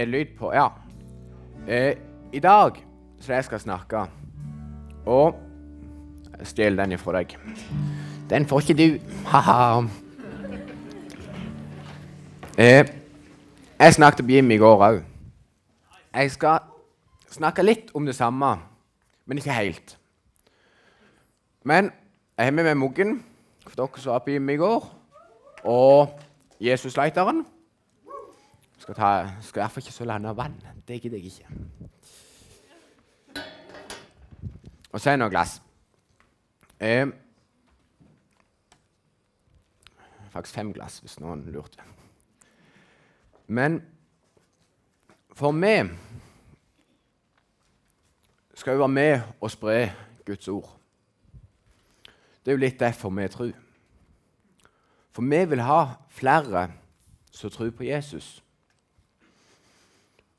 Er lyd på? Ja. Eh, I dag så jeg skal snakke Og jeg stjeler den ifra deg. Den får ikke du. Ha-ha. Eh, jeg snakket med Jim i går òg. Jeg skal snakke litt om det samme, men ikke helt. Men jeg har med meg muggen for dere som var på Jim i går, og Jesusleiteren. Skal, ta, skal i hvert fall ikke så lande vann. Det gidder jeg ikke. Og så er det noe glass. Eh, faktisk fem glass, hvis noen lurte. Men for vi skal jo være med og spre Guds ord. Det er jo litt derfor vi tror. For vi vil ha flere som tror på Jesus.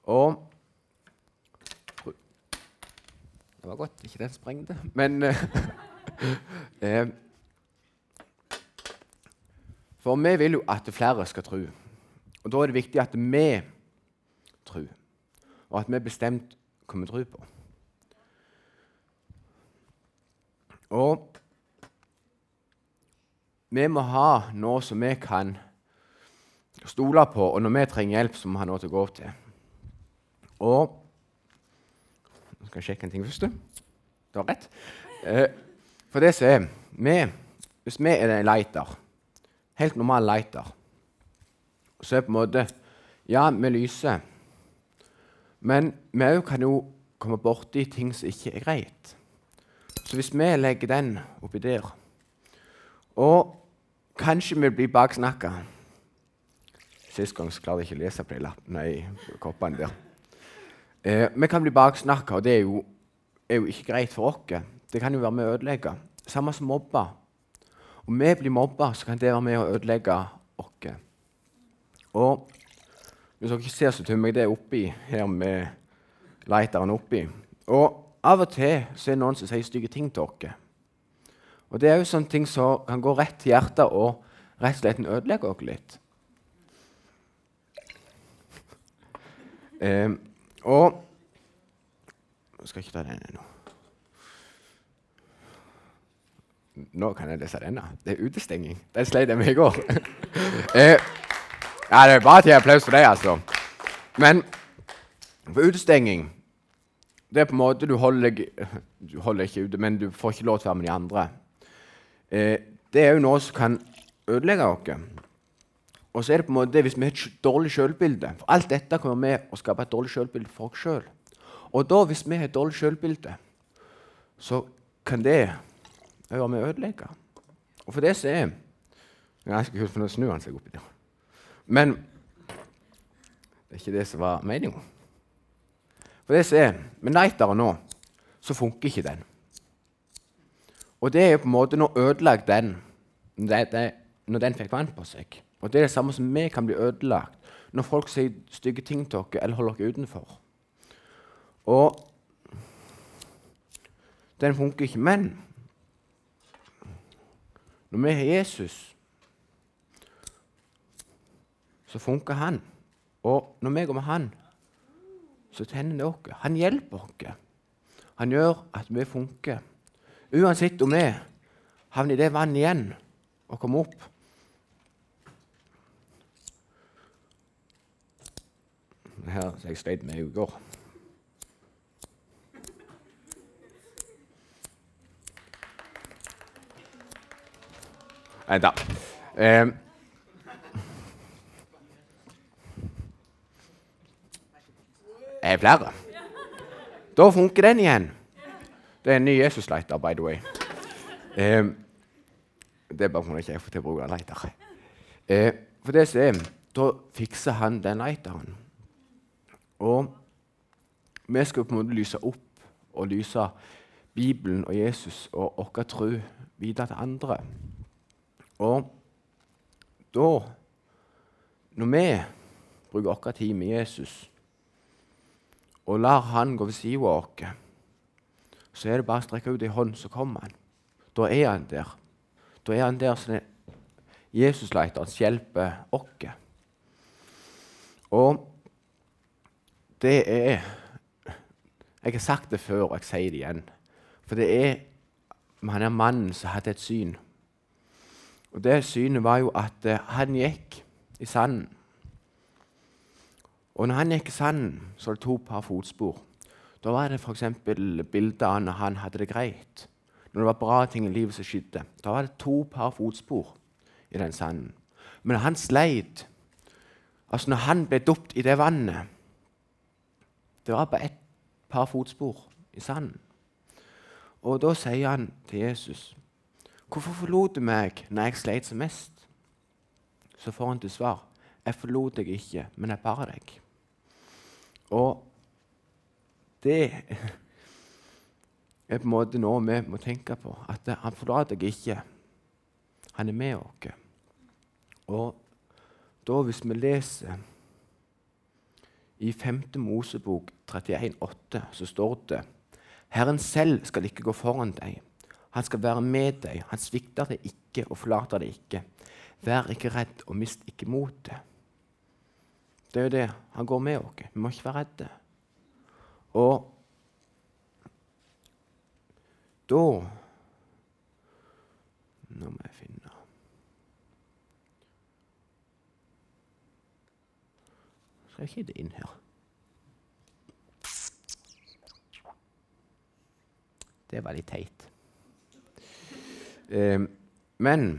Og Det var godt ikke den sprengte, men eh, For vi vil jo at flere skal tro. Og Da er det viktig at vi tror, og at vi bestemt hva vi tror på. Og vi må ha noe som vi kan stole på, og når vi trenger hjelp, så må vi ha noe til å gå til. Og Nå skal jeg sjekke en ting først. Du har rett. Eh, for det som er vi, Hvis vi er en lighter, helt normal lighter, så er på en måte Ja, vi lyser, men vi òg kan jo komme borti ting som ikke er greit. Så hvis vi legger den oppi der, og kanskje vi blir baksnakka Sist gang klarte jeg ikke å lese på de lappene i koppene der. Eh, vi kan bli baksnakka, og det er jo, er jo, ikke greit for oss. Det kan jo være med å ødelegge. Samme som mobba. Om vi blir mobba, så kan det være med å ødelegge oss. Og hvis dere ikke ser, så tømmer jeg det oppi her med lighteren oppi. Og av og til så er det noen som sier stygge ting til oss. Og det er jo sånne ting som kan gå rett til hjertet og rett og slett ødelegge oss litt. Eh, og Jeg skal ikke ta den ennå. Nå kan jeg lese denne. Det er utestenging. Den sleit jeg med i går. eh, ja, det er bare til applaus for det, altså. Men for utestenging det er på en måte Du holder, du holder ikke ute, men du får ikke lov til å være med de andre. Eh, det er jo noe som kan ødelegge oss. Og så er det på en måte hvis vi har et dårlig selvbilde For alt dette kommer med å skape et dårlig selvbilde for oss sjøl. Og da, hvis vi har et dårlig selvbilde, så kan det være med å ødelegge. Og for det så er Ganske kult, for nå snur han seg oppi der. Men det er ikke det som var meninga. For det som er med Nighteren nå, så funker ikke den. Og det er på en måte nå ødelagt den det, det, når den fikk vann på seg. Og Det er det samme som vi kan bli ødelagt når folk sier stygge ting til oss eller holder oss utenfor. Og den funker ikke. Men når vi har Jesus, så funker han. Og når vi går med han, så tenner det oss. Han hjelper oss. Han gjør at vi funker. Uansett om vi havner i det vannet igjen og kommer opp her som jeg sleit med i går. Nei da. Eh. Er flere? Da funker den igjen. Det er en ny Jesus-lighter, by the way. Eh. Det er bare fordi jeg ikke får til å bruke lighter. Eh. For det som er, da fikser han den lighteren. Og vi skal på en måte lyse opp og lyse Bibelen og Jesus og vår tro videre til andre. Og da, når vi bruker vår tid med Jesus og lar Han gå ved siden av oss, så er det bare å strekke ut ei hånd, så kommer Han. Da er Han der. Da er Han der som Jesus-leiteren hjelper oss. Og det er Jeg har sagt det før, og jeg sier det igjen. For det er han er mannen som hadde et syn. Og Det synet var jo at eh, han gikk i sanden. Og når han gikk i sanden, så var det to par fotspor. Da var det f.eks. bilder av når han hadde det greit. Når det var bra ting i livet som skjedde. Da var det to par fotspor i den sanden. Men han sleit, altså når han ble dupt i det vannet Det var bare ett par fotspor i sanden. Og da sier han til Jesus, 'Hvorfor forlot du meg når jeg sleit som mest?' Så får han til svar, 'Jeg forlot deg ikke, men jeg bar deg.' Og det er på en måte noe vi må tenke på. At han forlater deg ikke. Han er med oss. Og da, hvis vi leser i 5. Mosebok 31,8, så står det Herren selv skal ikke gå foran deg. Han skal være med deg. Han svikter deg ikke og forlater deg ikke. Vær ikke redd og mist ikke motet. Det er jo det. Han går med oss. Vi må ikke være redde. Og da Nå må jeg jeg ikke det inn her? Det var litt teit. Eh, men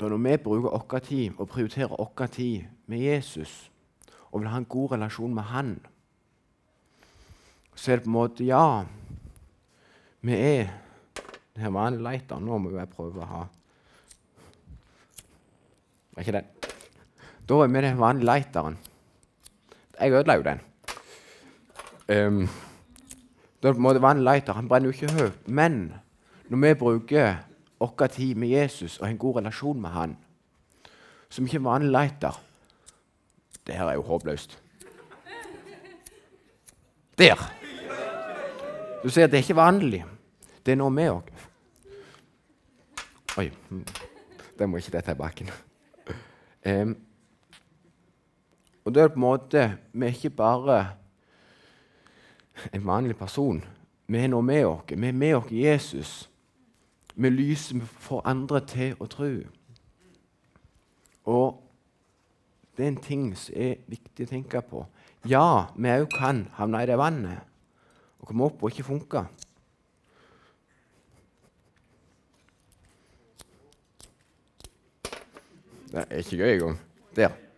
når vi bruker vår tid og prioriterer vår tid med Jesus og vil ha en god relasjon med Han, så er det på en måte Ja, vi er det her vanlige lighter. Nå må jeg prøve å ha Var ikke den? Da er vi den vanlige lighteren. Jeg ødela jo den. Um, det på en lighter. Han brenner jo ikke høyt. Men når vi bruker vår tid med Jesus og har en god relasjon med han, som ikke er vanlig lighter Det her er jo håpløst. Der! Du ser, det er ikke vanlig. Det er noe med oss. Oi. Den må ikke dette i bakken. Um, og det er på en måte Vi er ikke bare en vanlig person. Vi er noe med oss. Vi er med oss Jesus. Vi lyser for andre til å tro. Og det er en ting som er viktig å tenke på. Ja, vi òg kan havne i det vannet og komme opp og ikke funke. Det er ikke gøy engang. Der.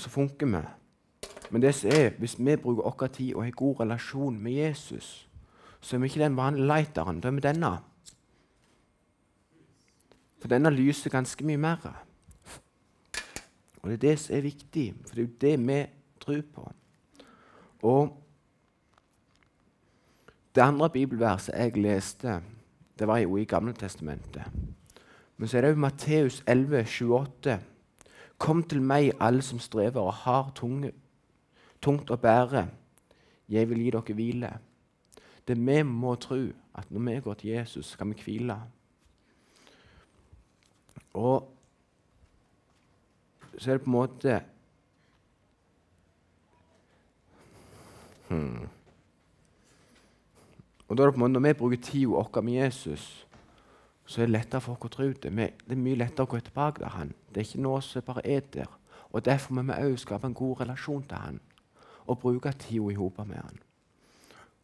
Så funker vi. Men det som er, hvis vi bruker vår tid og har god relasjon med Jesus, så er vi ikke den vanlige lighteren. Da er vi denne. For denne lyser ganske mye mer. Og det er det som er viktig, for det er jo det vi tror på. Og Det andre bibelverset jeg leste, det var jo i Gamle Testamentet. Men så er det jo Matteus 11, 28. Kom til meg, alle som strever og har tunge tungt å bære. Jeg vil gi dere hvile. Det vi må tro, at når vi går til Jesus, skal vi hvile. Og så er det på en måte hmm. Og da er det på en måte, Når vi bruker tida vår med Jesus, så er det lettere for oss å tro det. Det er mye lettere å gå tilbake til han. Det er ikke noe som bare er der. Og Derfor må vi òg skape en god relasjon til han og bruke tida i hop med han.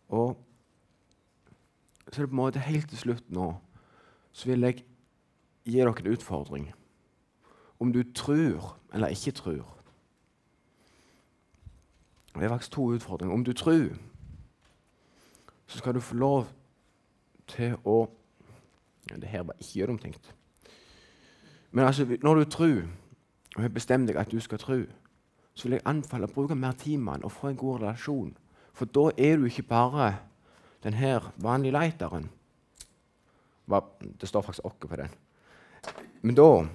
Og så er det på en måte helt til slutt nå så vil jeg gi dere en utfordring. Om du tror eller ikke tror. Det er faktisk to utfordringer. Om du tror, så skal du få lov til å Det her var ikke gjennomtenkt. Men altså, når du tror, og har bestemt deg at du skal tro, så vil jeg anbefale å bruke mer han og få en god relasjon. For da er du ikke bare den her vanlige lighteren. Det står faktisk 'åkke' på den. Men da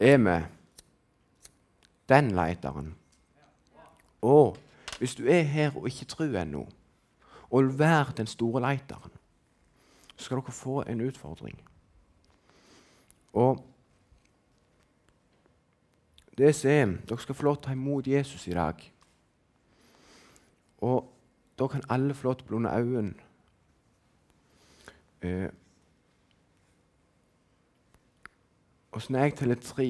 er vi den lighteren. Og hvis du er her og ikke tror ennå, og vær den store leiteren. så skal dere få en utfordring. Og det som er Dere skal få lov til å ta imot Jesus i dag. Og da kan alle få lov til å blunde øynene. Eh, og så når jeg teller tre,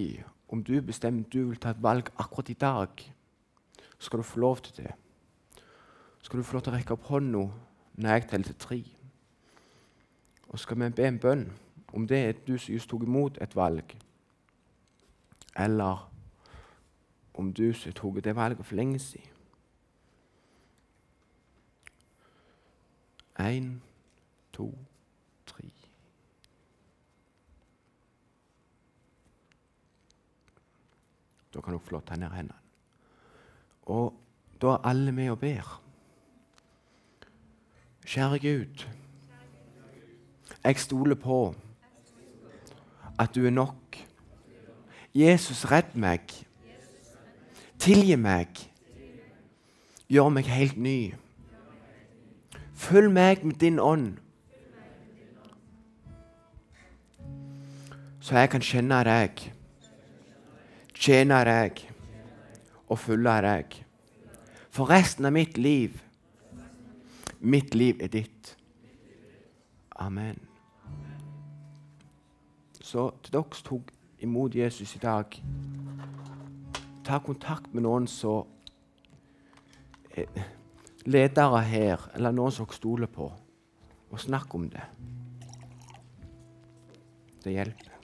om du bestemmer du vil ta et valg akkurat i dag, så skal du få lov til det. Skal du få lov til å rekke opp hånda når jeg teller til tre. Og skal vi be en bønn om det er du som just tok imot et valg, eller om du som tok det valget for lenge siden. Én, to, tre. Da kan du få lov til å ta ned hendene. Og da er alle med og ber. Kjære Gud, jeg stoler på at du er nok. Jesus, redd meg. Tilgi meg. Gjør meg helt ny. Følg meg med din ånd, så jeg kan kjenne deg, tjene deg og følge deg. For resten av mitt liv Mitt liv er ditt. Amen. Så til dere som tok imot Jesus i dag, ta kontakt med noen som ledere her, eller noen som dere stoler på, og snakk om det. Det hjelper.